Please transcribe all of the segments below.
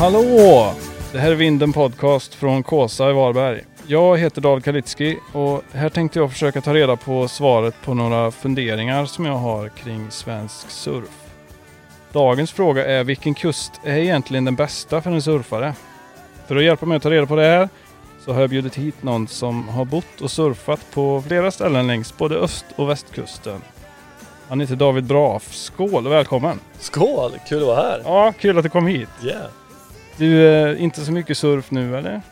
Hallå! Det här är Vinden Podcast från Kåsa i Varberg. Jag heter David Kalitski och här tänkte jag försöka ta reda på svaret på några funderingar som jag har kring svensk surf. Dagens fråga är vilken kust är egentligen den bästa för en surfare? För att hjälpa mig att ta reda på det här så har jag bjudit hit någon som har bott och surfat på flera ställen längs både öst och västkusten. Han heter David Braf. Skål och välkommen! Skål! Kul att vara här. Ja, kul att du kom hit. Yeah. Du, är inte så mycket surf nu eller?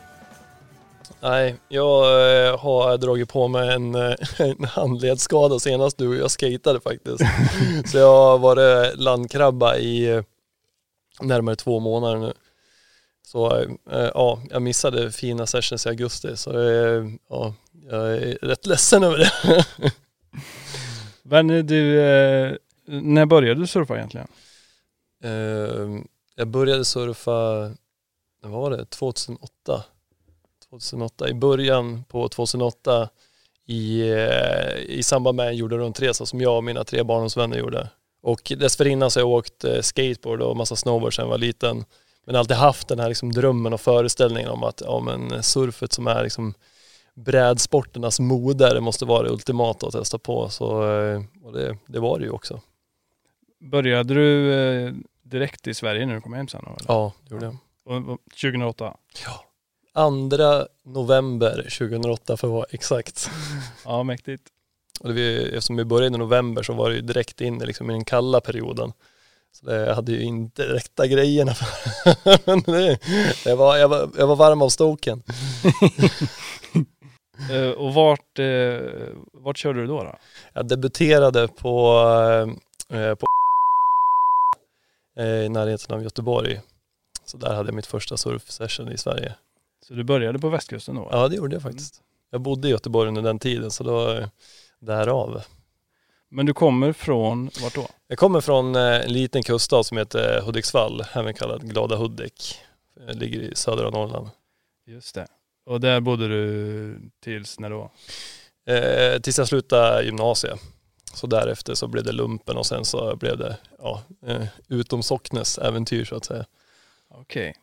Nej, jag eh, har dragit på mig en, eh, en handledsskada senast du och jag skatade faktiskt. Så jag har varit landkrabba i eh, närmare två månader nu. Så eh, ja, jag missade fina sessions i augusti så eh, ja, jag är rätt ledsen över det. Men du, eh, när började du surfa egentligen? Eh, jag började surfa, när var det? 2008. 2008, i början på 2008 i, eh, i samband med en jorden runt-resa som jag och mina tre barndomsvänner gjorde. Och dessförinnan så har jag åkt eh, skateboard och massa snowboard sedan jag var liten. Men alltid haft den här liksom drömmen och föreställningen om att ja, men surfet som är liksom brädsporternas moder måste vara det ultimata att testa på. Så, eh, och det, det var det ju också. Började du direkt i Sverige när du kom hem sen? Eller? Ja, det gjorde jag. Och, 2008? Ja. Andra november 2008 för att vara exakt. Ja, mäktigt. Och det, eftersom vi började i november så var det ju direkt in liksom i den kalla perioden. Så det, jag hade ju inte rätta grejerna. Men det, det var, jag, var, jag var varm av stoken. uh, och vart, uh, vart körde du då? då? Jag debuterade på, uh, på i närheten av Göteborg. Så där hade jag mitt första surfsession i Sverige. Så du började på västkusten då? Ja det gjorde jag faktiskt. Jag bodde i Göteborg under den tiden så då därav. Men du kommer från vart då? Jag kommer från en liten kuststad som heter Hudiksvall, även kallad Glada Hudik. Det ligger i södra Norrland. Just det. Och där bodde du tills när då? Eh, tills jag slutade gymnasiet. Så därefter så blev det lumpen och sen så blev det ja, eh, utom Socknes äventyr så att säga. Okej. Okay.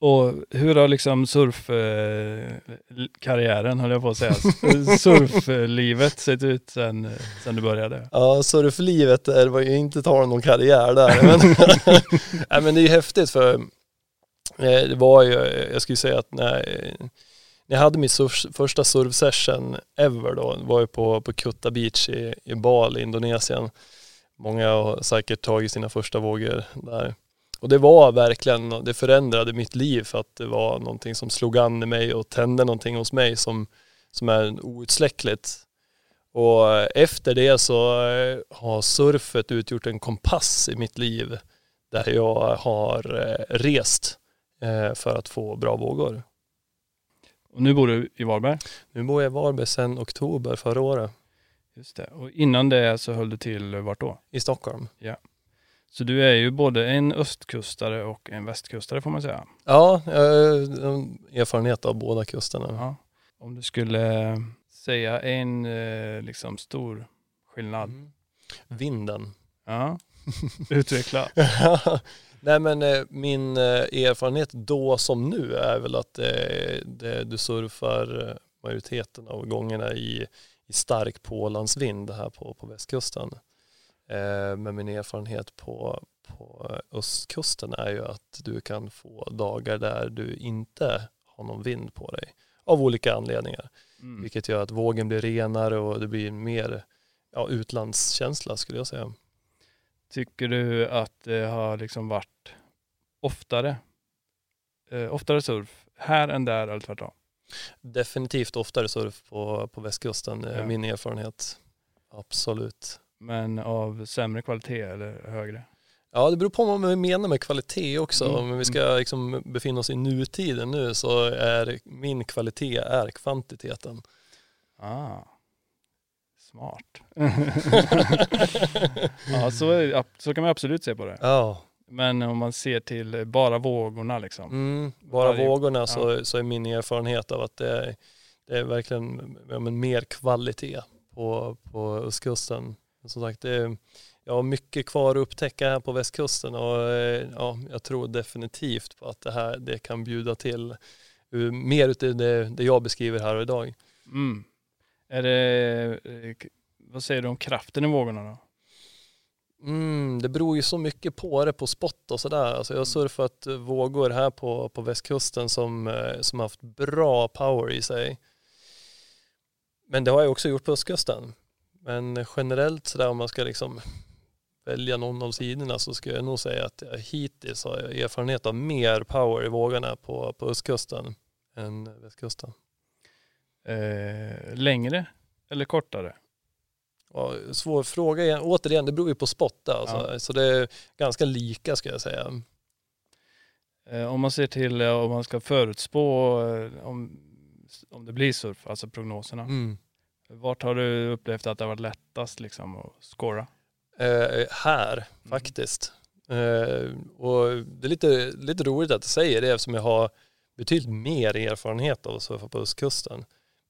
Och hur har liksom surfkarriären, höll jag på att säga, surflivet sett ut sen, sen du började? Ja, surflivet, det var ju inte tal om någon karriär där. Men, nej, men det är ju häftigt för det var ju, jag skulle säga att när, när jag hade min surf, första surfsession ever då, var ju på, på Kutta Beach i, i Bali, Indonesien. Många har säkert tagit sina första vågor där. Och det var verkligen, det förändrade mitt liv för att det var någonting som slog an i mig och tände någonting hos mig som, som är outsläckligt. Och efter det så eh, har surfet utgjort en kompass i mitt liv där jag har eh, rest eh, för att få bra vågor. Och nu bor du i Varberg? Nu bor jag i Varberg sedan oktober förra året. Just det. Och innan det så höll du till vart då? I Stockholm. Ja. Så du är ju både en östkustare och en västkustare får man säga. Ja, jag har erfarenhet av båda kusterna. Ja. Om du skulle säga en eh, liksom stor skillnad? Mm. Vinden. Ja, utveckla. Nej men eh, min eh, erfarenhet då som nu är väl att det, du surfar majoriteten av gångerna i, i stark pålandsvind här på, på västkusten. Eh, men min erfarenhet på, på östkusten är ju att du kan få dagar där du inte har någon vind på dig av olika anledningar. Mm. Vilket gör att vågen blir renare och det blir mer ja, utlandskänsla skulle jag säga. Tycker du att det har liksom varit oftare, eh, oftare surf här än där eller tvärtom? Definitivt oftare surf på, på västkusten, ja. min erfarenhet. Absolut. Men av sämre kvalitet eller högre? Ja det beror på vad man menar med kvalitet också. Mm. Om vi ska mm. liksom befinna oss i nutiden nu så är min kvalitet är kvantiteten. Ah, smart. ja så, är, så kan man absolut se på det. Ja. Men om man ser till bara vågorna liksom. Mm, bara Varje, vågorna ja. så, så är min erfarenhet av att det är, det är verkligen ja, mer kvalitet på, på östkusten Men som sagt, det, jag har mycket kvar att upptäcka här på västkusten och eh, ja, jag tror definitivt på att det här det kan bjuda till eh, mer utav det, det jag beskriver här idag. Mm. Är det, eh, vad säger du om kraften i vågorna då? Mm, det beror ju så mycket på det på spot och sådär. Alltså jag har surfat eh, vågor här på, på västkusten som, eh, som haft bra power i sig. Men det har jag också gjort på östkusten. Men generellt sådär om man ska liksom välja någon av sidorna så skulle jag nog säga att jag hittills har jag erfarenhet av mer power i vågorna på, på östkusten än västkusten. Eh, längre eller kortare? Ja, svår fråga igen. Återigen, det beror ju på spot alltså. Ja. Så det är ganska lika ska jag säga. Eh, om man ser till eh, om man ska förutspå eh, om, om det blir surf, alltså prognoserna. Mm. Vart har du upplevt att det har varit lättast liksom att scora? Eh, här faktiskt. Eh, och det är lite, lite roligt att du säger det eftersom jag har betydligt mer erfarenhet av att surfa på östkusten.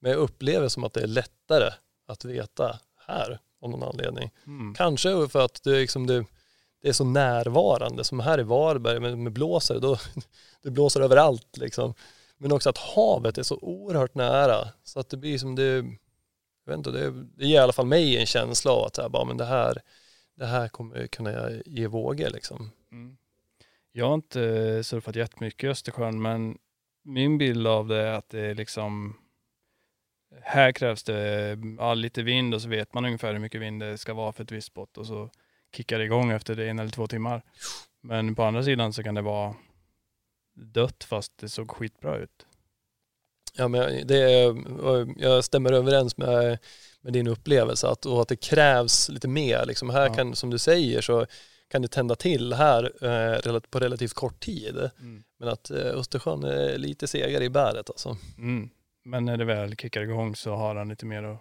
Men jag upplever som att det är lättare att veta här av någon anledning. Mm. Kanske för att det, liksom det, det är så närvarande som här i Varberg med, med blåsare. Då, det blåser överallt liksom. Men också att havet är så oerhört nära så att det blir som det, jag vet inte, det, det ger i alla fall mig en känsla av att här, bara, men det, här, det här kommer kunna ge vågor liksom. Mm. Jag har inte surfat jättemycket i Östersjön men min bild av det är att det är liksom här krävs det ja, lite vind och så vet man ungefär hur mycket vind det ska vara för ett visst spot och så kickar det igång efter det en eller två timmar. Men på andra sidan så kan det vara dött fast det såg skitbra ut. Ja, men det är, jag stämmer överens med, med din upplevelse att, och att det krävs lite mer. Liksom här Ja. kan, som du säger, så kan det tända till här eh, på relativt kort tid. Men att eh, Östersjön är lite segare i bäret alltså. Mm. Men när det väl kickar igång så har han lite mer att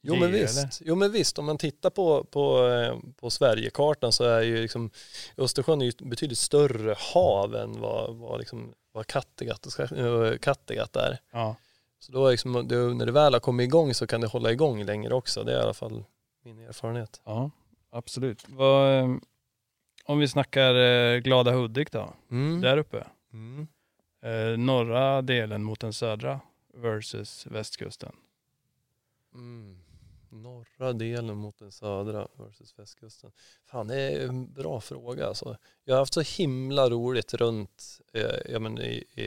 Jo men eller? visst, jo men visst, om man tittar på, på, eh, på Sverigekartan så är ju liksom Östersjön är ju ett betydligt större hav än vad, vad, liksom, vad Kattegatt, eh, Kattegatt är. Ja. Så då liksom, när det väl har kommit igång så kan det hålla igång längre också. Det är i alla fall min erfarenhet. ja, absolut. Vad, eh, om vi snackar Glada Hudik då, Mm. där uppe. Mm. Norra delen mot den södra versus västkusten. Mm. Norra delen mot den södra versus västkusten. Fan det är en bra fråga alltså. Jag har haft så himla roligt runt eh, ja, men i, i,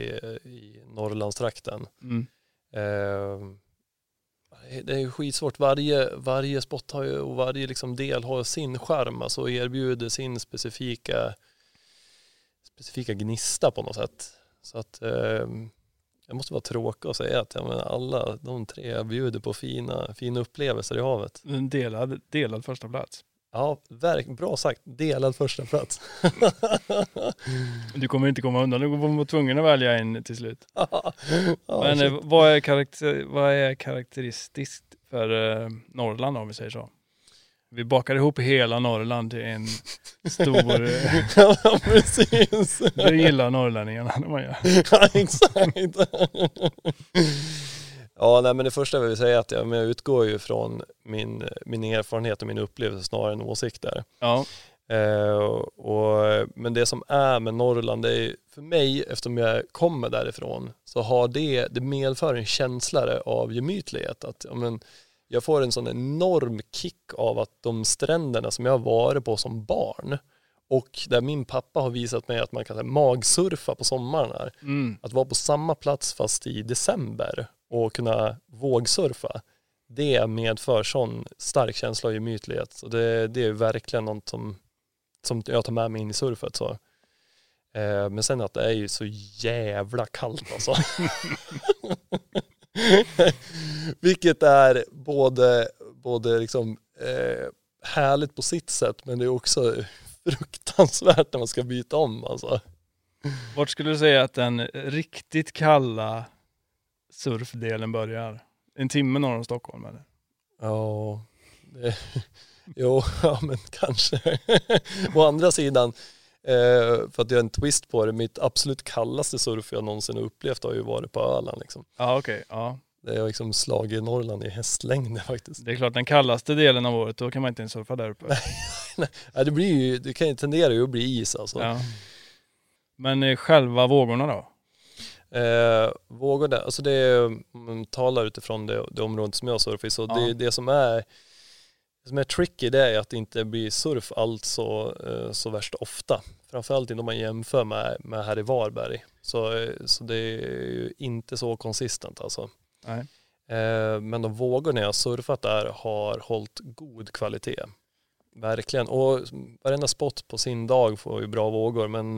i Norrlandstrakten. Mm. Eh, det är ju skitsvårt. Varje, varje spot har ju, och varje liksom del har sin charm alltså och erbjuder sin specifika, specifika gnista på något sätt. Så att eh, jag måste vara tråkig och säga att jag menar, alla de tre bjuder på fina, fina upplevelser i havet. En delad, delad första plats. Ja, verk, bra sagt. Delad första plats. Du kommer inte komma undan, du kommer vara tvungen att välja en till slut. ja, Men shit. eh, vad är, karakter, vad är karaktäristiskt för eh, Norrland om vi säger så? Vi bakar ihop hela Norrland till en stor... ja, precis. det gillar norrlänningarna när man gör. ja, exakt. ja, nej, men det första jag vill säga är att jag, jag utgår ju från min, min erfarenhet och min upplevelse snarare än åsikter. Ja, Eh, och, men det som är med Norrland, det är för mig, eftersom jag kommer därifrån, så har det, det medför en känsla av gemytlighet. Att, ja, men, jag får en sån enorm kick av att de stränderna som jag har varit på som barn och där min pappa har visat mig att man kan här, magsurfa på sommaren här. mm. Att vara på samma plats fast i december och kunna vågsurfa, det medför sån stark känsla av gemytlighet. Så det, det är verkligen något som, som jag tar med mig in i surfet. Så. Eh, men sen att det är ju så jävla kallt alltså. Vilket är både, både liksom, eh, härligt på sitt sätt men det är också fruktansvärt när man ska byta om alltså. Vart skulle du säga att den riktigt kalla surfdelen börjar? En timme norr om Stockholm eller? Ja, det, jo, ja men kanske. Å andra sidan, eh, för att göra en twist på det, mitt absolut kallaste surf jag någonsin har upplevt har ju varit på Öland liksom. Ja okej, ja. Det är liksom slag i Norrland i hästlängder faktiskt. Det är klart den kallaste delen av året, då kan man inte ens surfa där uppe. Nej, det blir ju, det kan ju tendera ju att bli is alltså. Ja. Men eh, själva vågorna då? Eh, vågorna, alltså det är, man talar utifrån det, det området som jag surfar i, så Ja. det, det som är det som är tricky det är att det inte blir surf allt så, eh, så värst ofta. Framförallt inte om man jämför med, med här i Varberg. Så, eh, så det är ju inte så konsistent alltså. Nej. Eh, men de vågorna jag har surfat där har hållit god kvalitet. Verkligen. Och varenda spot på sin dag får ju bra vågor. Men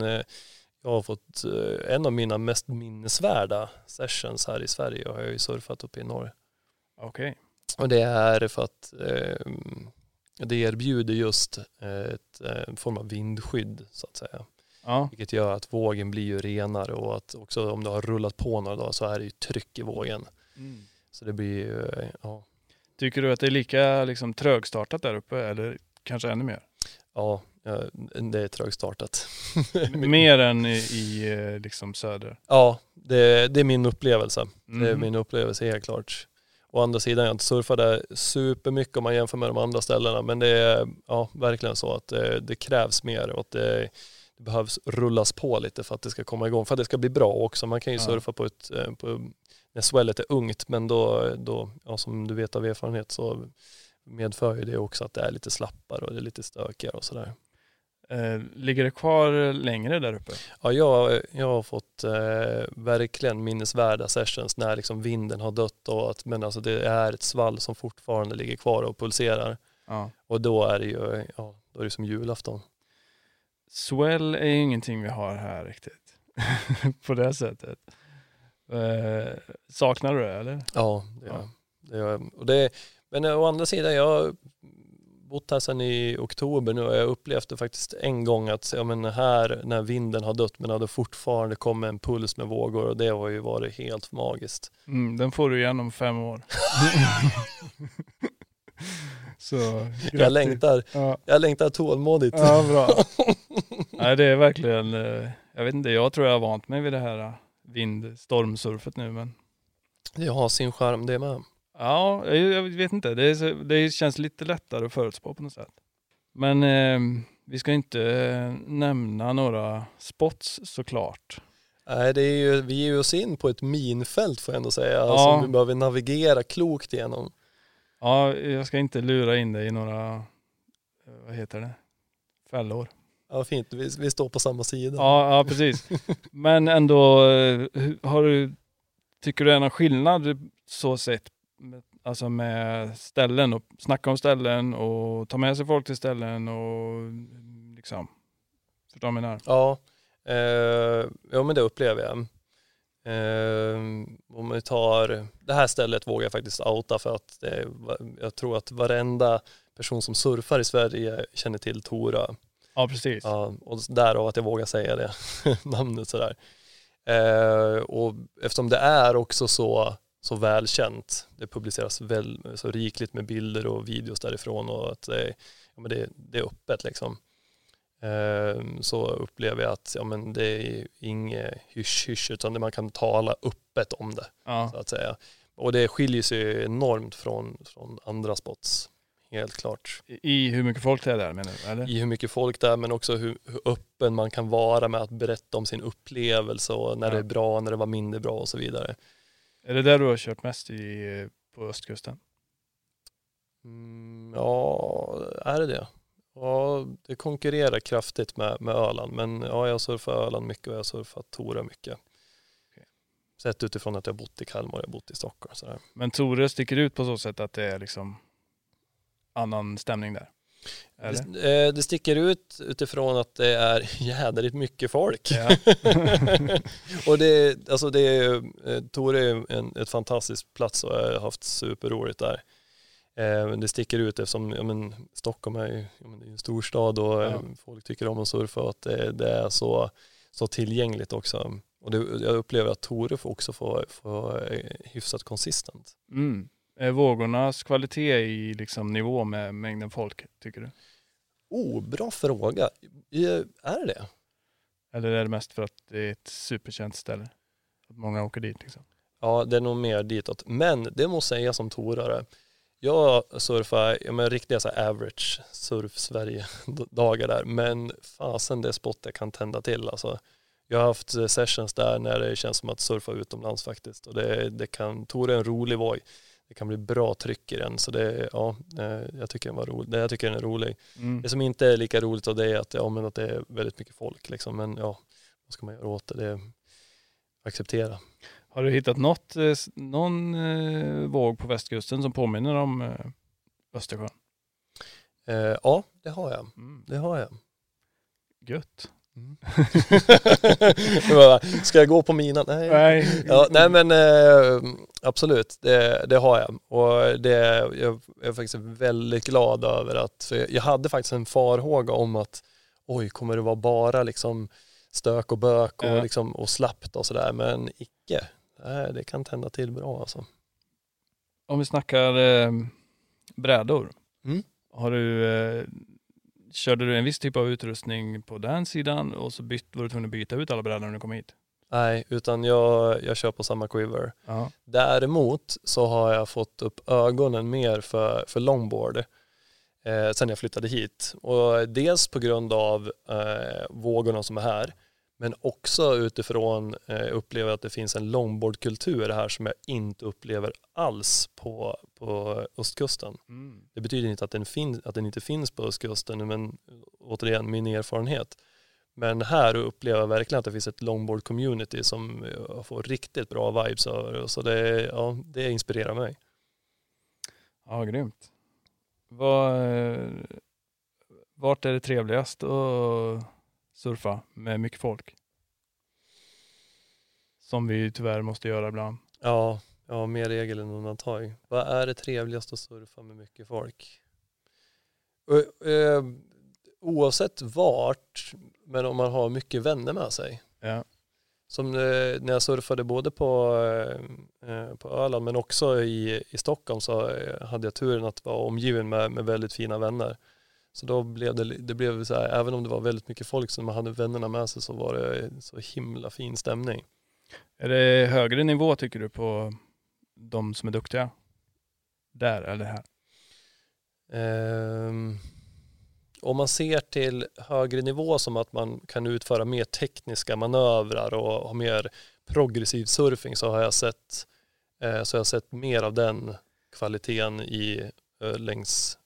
jag har fått en av mina mest minnesvärda sessions här i Sverige har jag ju surfat uppe i norr. Okej. Och det är för att eh, det erbjuder just ett eh, form av vindskydd så att säga. Ja. Vilket gör att vågen blir ju renare och att också om det har rullat på några dagar så är det ju tryck i vågen. Så det blir ju, eh, ja, Tycker du att det är lika liksom, trögstartat där uppe eller kanske ännu mer? ja, det är trögstartat. mer än i, i eh, liksom söder? Ja, det, det är min upplevelse. Det är Mhm. min upplevelse helt klart. Å andra sidan, jag har inte surfat där supermycket om man jämför med de andra ställena. Men det är ja, verkligen så att det, det krävs mer och att det, det behövs rullas på lite för att det ska komma igång. För att det ska bli bra också. Man kan ju Ja. surfa på ett, eh, på, när swellet är ungt men då, då ja, som du vet av erfarenhet så medför ju det också att det är lite slappare och det är lite stökigare och sådär. Eh, ligger det kvar längre där uppe? Ja, jag, jag har fått eh, verkligen minnesvärda sessions när liksom vinden har dött och att, men alltså det är ett svall som fortfarande ligger kvar och pulserar. Ja. Och då är det ju, ja, då är det som julafton. Swell är ju ingenting vi har här riktigt. På det sättet. Eh, saknar du det eller? Ja, det gör Ja. jag. Det gör jag. Och det, men å andra sidan, jag bott här sedan i oktober nu och jag det faktiskt en gång att ja, men här när vinden har dött men hade fortfarande kommit en puls med vågor och det har ju varit helt magiskt. Mm, den får du igen om fem år. Så Jag längtar, Ja, jag längtar tålmodigt. ja bra. Nej det är verkligen, eh, jag vet inte, jag tror jag har vant mig vid det här eh, vind stormsurfet nu men Det har sin charm det med. Ja, jag, jag vet inte. Det, så- det känns lite lättare att förutspå på något sätt. Men eh, vi ska inte eh, nämna några spots såklart. Nej, det är ju, vi ger oss in på ett minfält får jag ändå säga, Ja. som vi behöver navigera klokt igenom. Ja, jag ska inte lura in dig i några, eh, vad heter det, fällor. Ja, fint, vi, vi står på samma sida. Ja, ja precis. Men ändå, eh, har du, tycker du är någon skillnad så sett, alltså med ställen och snacka om ställen och ta med sig folk till ställen och liksom, förstår du vad jag menar? Ja, eh, ja men det upplever jag. Eh, om vi tar, det här stället vågar jag faktiskt outa för att det, jag tror att varenda person som surfar i Sverige känner till Tora. Ja, precis. Ja, och därav att jag vågar säga det namnet sådär. Eh, och eftersom det är också så, så välkänt, det publiceras väl, så rikligt med bilder och videos därifrån och att det, ja, men det, det är öppet liksom. Eh, så upplever jag att ja, men det är inget hysch-hysch utan man kan tala öppet om det Ja. så att säga. Och det skiljer sig enormt från, från andra spots, helt klart I hur mycket folk det är där menar du? Eller? i hur mycket folk det är men också hur, hur öppen man kan vara med att berätta om sin upplevelse och när Ja. det är bra, när det var mindre bra och så vidare. Är det där du har kört mest i, på östkusten? Mm, ja, är det det? Ja, det konkurrerar kraftigt med, med Öland men ja, jag surfar Öland mycket och jag surfar Tora mycket. Sett utifrån att jag har bott i Kalmar och jag bott i Stockholm. Sådär. Men Tore sticker ut på så sätt att det är liksom annan stämning där? Det, eh, det sticker ut utifrån att det är jädrigt mycket folk. Ja. och det, alltså det är, eh, Tore är en ett fantastisk plats och jag har haft superroligt där. Eh, det sticker ut eftersom ja, men, Stockholm är ju ja, men det är en storstad och Ja. folk tycker om att surfa och att det, det är så, så tillgängligt också. Och det, jag upplever att Tore också får, får hyfsat konsistent. Mm. Är vågornas kvalitet i liksom nivå med mängden folk, tycker du? Oh, bra fråga. Eh, Är det det? Eller är det mest för att det är ett superkänt ställe? Att många åker dit liksom? Ja, det är nog mer ditåt. Men det måste säga som torare. Jag surfar, ja men riktiga så här average surf-Sverige-dagar där. Men fasen det är spot jag kan tända till alltså. Jag har haft sessions där när det känns som att surfa utomlands faktiskt. Och det, det kan, Tor är en rolig voj. Det kan bli bra tryck i den. Så det, ja, jag tycker den var rolig. Jag tycker den är rolig. Mm. Det som inte är lika roligt av det är att, ja, men att det är väldigt mycket folk liksom. Men ja, vad ska man göra åt det? det acceptera. Har du hittat något, eh, någon eh, våg på västkusten som påminner om eh, Östersjön? Eh, ja, det har jag. Mm. Det har jag. Gött. Mm. Ska jag gå på mina? Nej. Nej, ja, nej men eh, absolut, det, det, har jag. Och det, jag, jag är faktiskt väldigt glad över att, jag hade faktiskt en farhåga om att oj, kommer det vara bara liksom stök och bök och, ja. liksom, och slappt och sådär, men icke. Det kan tända till bra alltså. Om vi snackar eh, brädor, mm. har du eh, Körde du en viss typ av utrustning på den sidan och så bytt, var du tvungen att byta ut alla brädor när du kom hit? Nej, utan jag, jag kör på samma quiver. Ja. Däremot så har jag fått upp ögonen mer för, för longboard eh, sen jag flyttade hit. Och dels på grund av eh, vågorna som är här men också utifrån eh, upplever att det finns en longboardkultur här som jag inte upplever alls på, på östkusten. Mm. Det betyder inte att den, fin, att den inte finns på östkusten, men återigen min erfarenhet. Men här upplever jag verkligen att det finns ett longboard-community som jag får riktigt bra vibes över. Så det, ja, det inspirerar mig. Ja, grymt. Var, vart är det trevligast att surfa med mycket folk. Som vi tyvärr måste göra ibland. Ja, ja mer regel än undantag. Vad är det trevligast att surfa med mycket folk? Eh, oavsett vart, men om man har mycket vänner med sig. Ja. Som eh, när jag surfade både på, eh, på Öland men också i, i Stockholm så hade jag turen att vara omgiven med, med väldigt fina vänner. Så då blev det, det blev så här, även om det var väldigt mycket folk som hade vännerna med sig så var det så himla fin stämning. Är det högre nivå tycker du på de som är duktiga? Där eller här? Um, om man ser till högre nivå som att man kan utföra mer tekniska manövrar och ha mer progressiv surfing så har jag sett, eh, så har jag sett mer av den kvaliteten i, eh, längs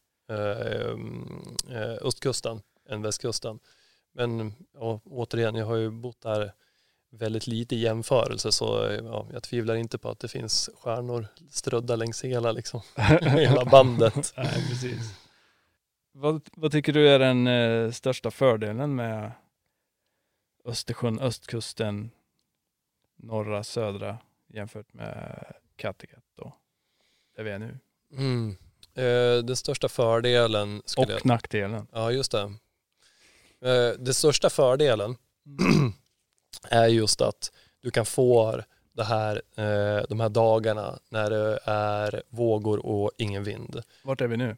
östkusten än västkusten. Men ja, återigen, jag har ju bott där väldigt lite i jämförelse så ja, jag tvivlar inte på att det finns stjärnor strödda längs hela, liksom, hela bandet. Nej, precis. Vad, vad, tycker du är den eh, största fördelen med Östersjön, östkusten, norra, södra jämfört med Kattegatt då, där vi är nu? Mm. Eh, den största fördelen... Och jag... nackdelen. Ja, just det. Eh, den största fördelen är just att du kan få det här, eh, de här dagarna när det är vågor och ingen vind. Vart är vi nu?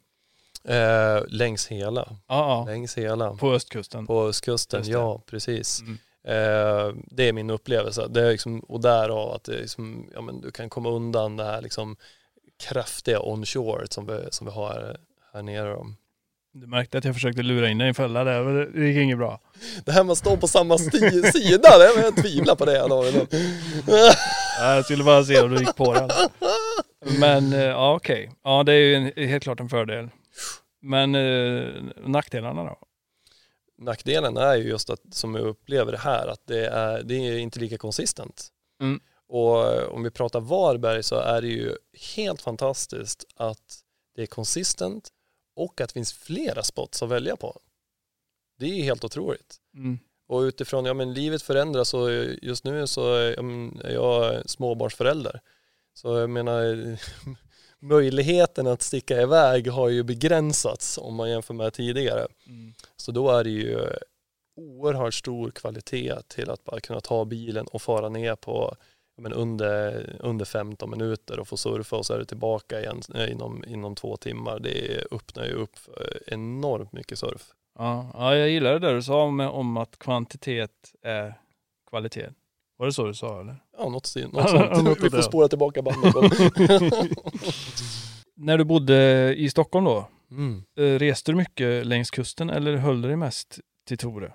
Eh, längs hela. Ah, längs hela. På östkusten? På östkusten, ja precis. Mm. Eh, det är min upplevelse. Det är liksom, och därav att det liksom, ja, men du kan komma undan det här liksom, kraftiga onshore som vi, som vi har här nere. Du märkte att jag försökte lura in dig i en fälla där, men det gick inget bra. Det här med att stå på samma sida, det, jag tvivlar på det. jag skulle bara se om du gick på den. Men eh, ja, okej. Okay. Ja, det är ju en, helt klart en fördel. Men eh, nackdelarna då? Nackdelen är ju just att, som jag upplever det här, att det är, det är inte lika konsistent. Mm. Och om vi pratar Varberg så är det ju helt fantastiskt att det är konsistent och att det finns flera spots att välja på. Det är helt otroligt. Mm. Och utifrån, ja men livet förändras och just nu så är jag småbarnsförälder. Så jag menar, möjligheten att sticka iväg har ju begränsats om man jämför med tidigare. Mm. Så då är det ju oerhört stor kvalitet till att bara kunna ta bilen och fara ner på men under, under 15 minuter och få surfa och så är du tillbaka igen eh, inom, inom två timmar. Det öppnar ju upp enormt mycket surf. Ja, ja jag gillar det där du sa om, om att kvantitet är kvalitet. Var det så du sa eller? Ja, något, något sånt. Vi får spåra tillbaka bandet. När du bodde i Stockholm då, mm. eh, reste du mycket längs kusten eller höll du dig mest till Tore?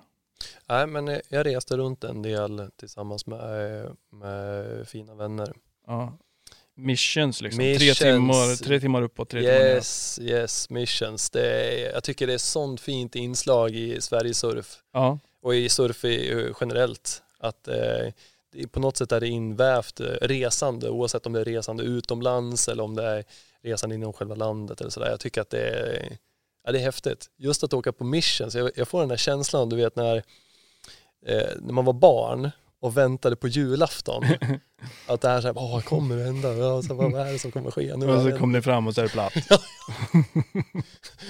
Nej, men jag reste runt en del tillsammans med, med fina vänner. Ja. Missions liksom, Missions. Tre, timmar, tre timmar uppåt, tre timmar ner. Yes, yes, missions. Det är, jag tycker det är sånt fint inslag i Sverigesurf Ja, och i surf eh, generellt. Att eh, på något sätt är det invävt eh, resande oavsett om det är resande utomlands eller om det är resande inom själva landet eller sådär. Jag tycker att det är, ja, det är häftigt. Just att åka på missions, jag, jag får den här känslan du vet när, eh, när man var barn och väntade på julafton. att det här såhär, vad kommer det hända? Ja, så, vad är det som kommer ske? Nu och så det- kom ni fram och så är det platt.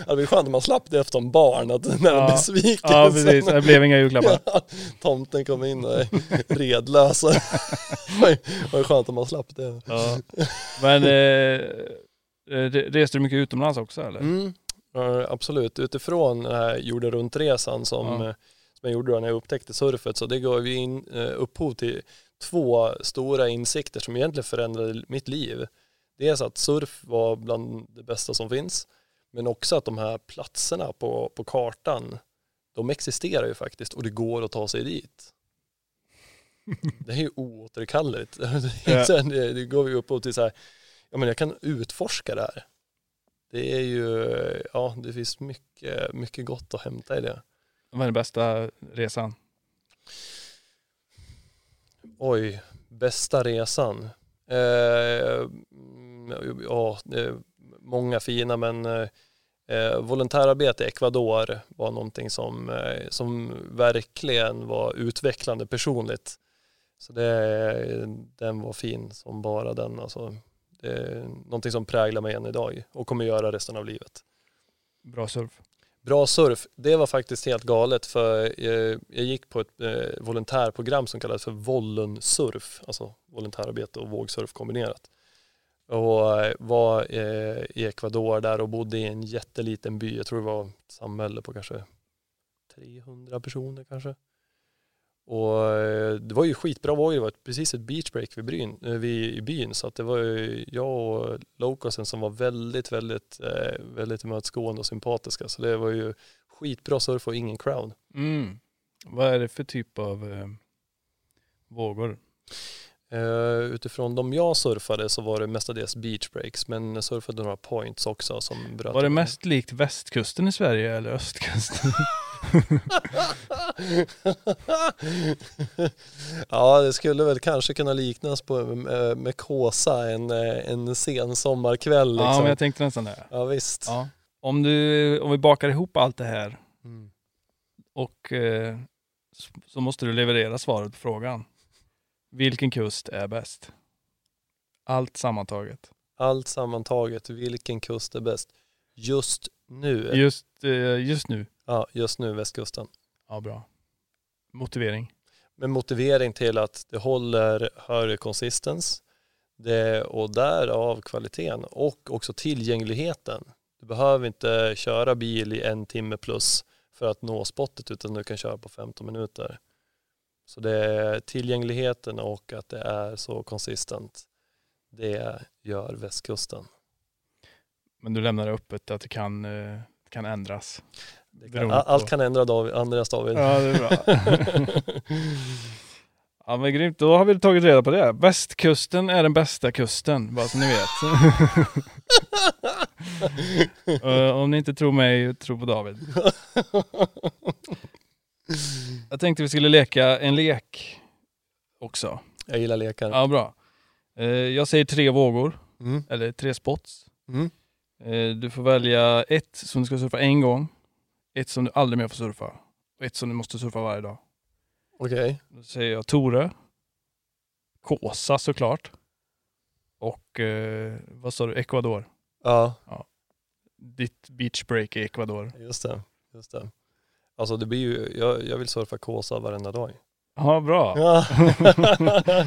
Ja, det var skönt om man slapp det efter en barn, att när Ja. de besviken. Ja precis, det blev inga julklappar. Ja, tomten kom in och är redlös. Det var skönt om man slapp det. Ja. Men eh, re- reste du mycket utomlands också eller? Mm, ja, absolut, utifrån den här jorden runt-resan som, Ja. Eh, jag gjorde då när jag upptäckte surfet så det gav ju in, eh, upphov till två stora insikter som egentligen förändrade mitt liv. Dels att surf var bland det bästa som finns men också att de här platserna på, på kartan de existerar ju faktiskt och det går att ta sig dit. Det är ju oåterkalleligt. Ja. Det, det, det går ju upphov till så här, ja men jag kan utforska det här. Det är ju, ja det finns mycket, mycket gott att hämta i det. Vad är den bästa resan? Oj, bästa resan. Eh, ja, är många fina men eh, eh, volontärarbete i Ecuador var någonting som, eh, som verkligen var utvecklande personligt. Så det, den var fin som bara den. Alltså, det är någonting som präglar mig än idag och kommer göra resten av livet. Bra surf. Bra surf, det var faktiskt helt galet för jag gick på ett eh, volontärprogram som kallades för Vollensurf, alltså volontärarbete och vågsurf kombinerat. Och eh, var eh, i Ecuador där och bodde i en jätteliten by, jag tror det var ett samhälle på kanske 300 personer kanske. Och eh, det var ju skitbra vågor, det var precis ett beachbreak vid, bryn, eh, vid, i byn så att det var ju jag och Locosen som var väldigt, väldigt, eh, väldigt tillmötesgående och sympatiska. Så det var ju skitbra surf och ingen crowd. Mm. Vad är det för typ av eh, vågor? Eh, utifrån de jag surfade så var det mestadels beachbreaks men jag surfade några points också som bröt Var det mest likt västkusten i Sverige eller östkusten? ja, det skulle väl kanske kunna liknas på, med, med Kåsa en, eh, en sen sommarkväll. Liksom. Ja, men jag tänkte nästan det. ja visst. Ja. Om, du, om vi bakar ihop allt det här Mm. och eh, så måste du leverera svaret på frågan. Vilken kust är bäst? Allt sammantaget. Allt sammantaget, vilken kust är bäst? Just nu. Just, eh, just nu. Ja, just nu västkusten. Ja, bra. Motivering. med motivering till att det håller högre konsistens det, och därav kvaliteten och också tillgängligheten. Du behöver inte köra bil i en timme plus för att nå spottet utan du kan köra på 15 minuter. Så det är tillgängligheten och att det är så konsistent. Det gör västkusten. Men du lämnar det öppet att det kan, eh, kan ändras. Kan, allt kan ändra David, Andreas David. Ja, det är bra. ja, men grymt. Då har vi tagit reda på det. Västkusten är den bästa kusten, bara så ni vet. Eh, Om ni inte tror mig, tro på David. Jag tänkte vi skulle leka en lek också. Jag gillar lekar. Ja, bra. Eh, Jag säger tre vågor, Mm. eller tre spots. Mm. Eh, Du får välja ett som du ska surfa en gång, ett som du aldrig mer får surfa och ett som du måste surfa varje dag. Okej. Då säger jag Tore, Kåsa såklart och eh, vad sa du, Ecuador. Ja. Ditt beachbreak i Ecuador. Just det, just det. Alltså det blir ju, jag, jag vill surfa Kåsa varenda dag. Ja, bra. Ja,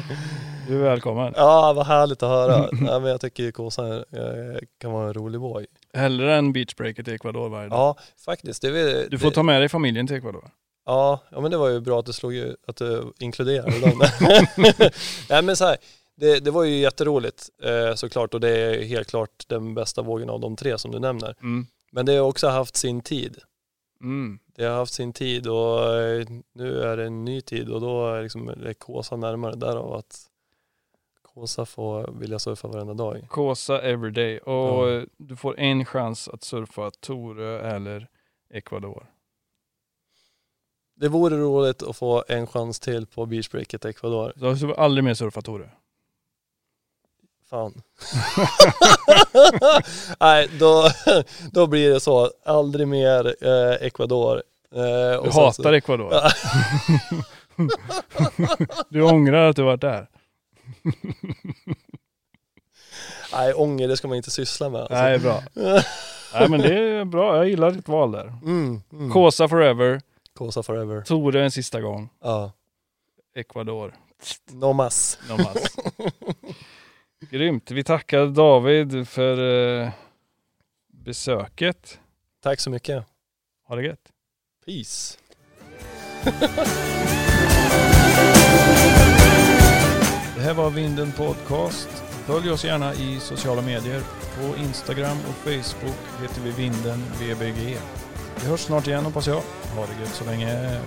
Du är välkommen. ja vad härligt att höra. Nej, men jag tycker Kåsa är, eh, kan vara en rolig boy. Hellre än beachbreaket i Ecuador varje dag. Ja, faktiskt. Det, Du får det, ta med dig familjen till Ecuador. Ja, ja men det var ju bra att du slog att du inkluderade dem. Nej men så här, det, det var ju jätteroligt eh, såklart och det är helt klart den bästa vågen av de tre som du nämner. Mm. Men det har också haft sin tid. Mm. Det har haft sin tid och eh, nu är det en ny tid och då är liksom, är Kåsa närmare därav att Kåsa får vilja surfa varenda dag. Kåsa Everyday och Ja. du får en chans att surfa Torö eller Ecuador. Det vore roligt att få en chans till på beachbreaket Ecuador. Du får aldrig mer surfa Torö. Fan. Nej, då, då blir det så. Aldrig mer eh, Ecuador. Eh, Du hatar så, Ecuador. Du ångrar att du varit där. Nej, ånger det ska man inte syssla med. Alltså. Nej, bra. Nej men det är bra, jag gillar ditt val där. Mm, mm. Kåsa forever, Kåsa forever. Torö en sista gång, Ja. Ecuador. No mas. Nomas. Grymt. Vi tackar David för eh, besöket. Tack så mycket. Ha det gött. Peace. Här var Vinden Podcast. Följ oss gärna i sociala medier. På Instagram och Facebook heter vi Vinden VBG. Vi hörs snart igen hoppas jag. Ha det gött så länge.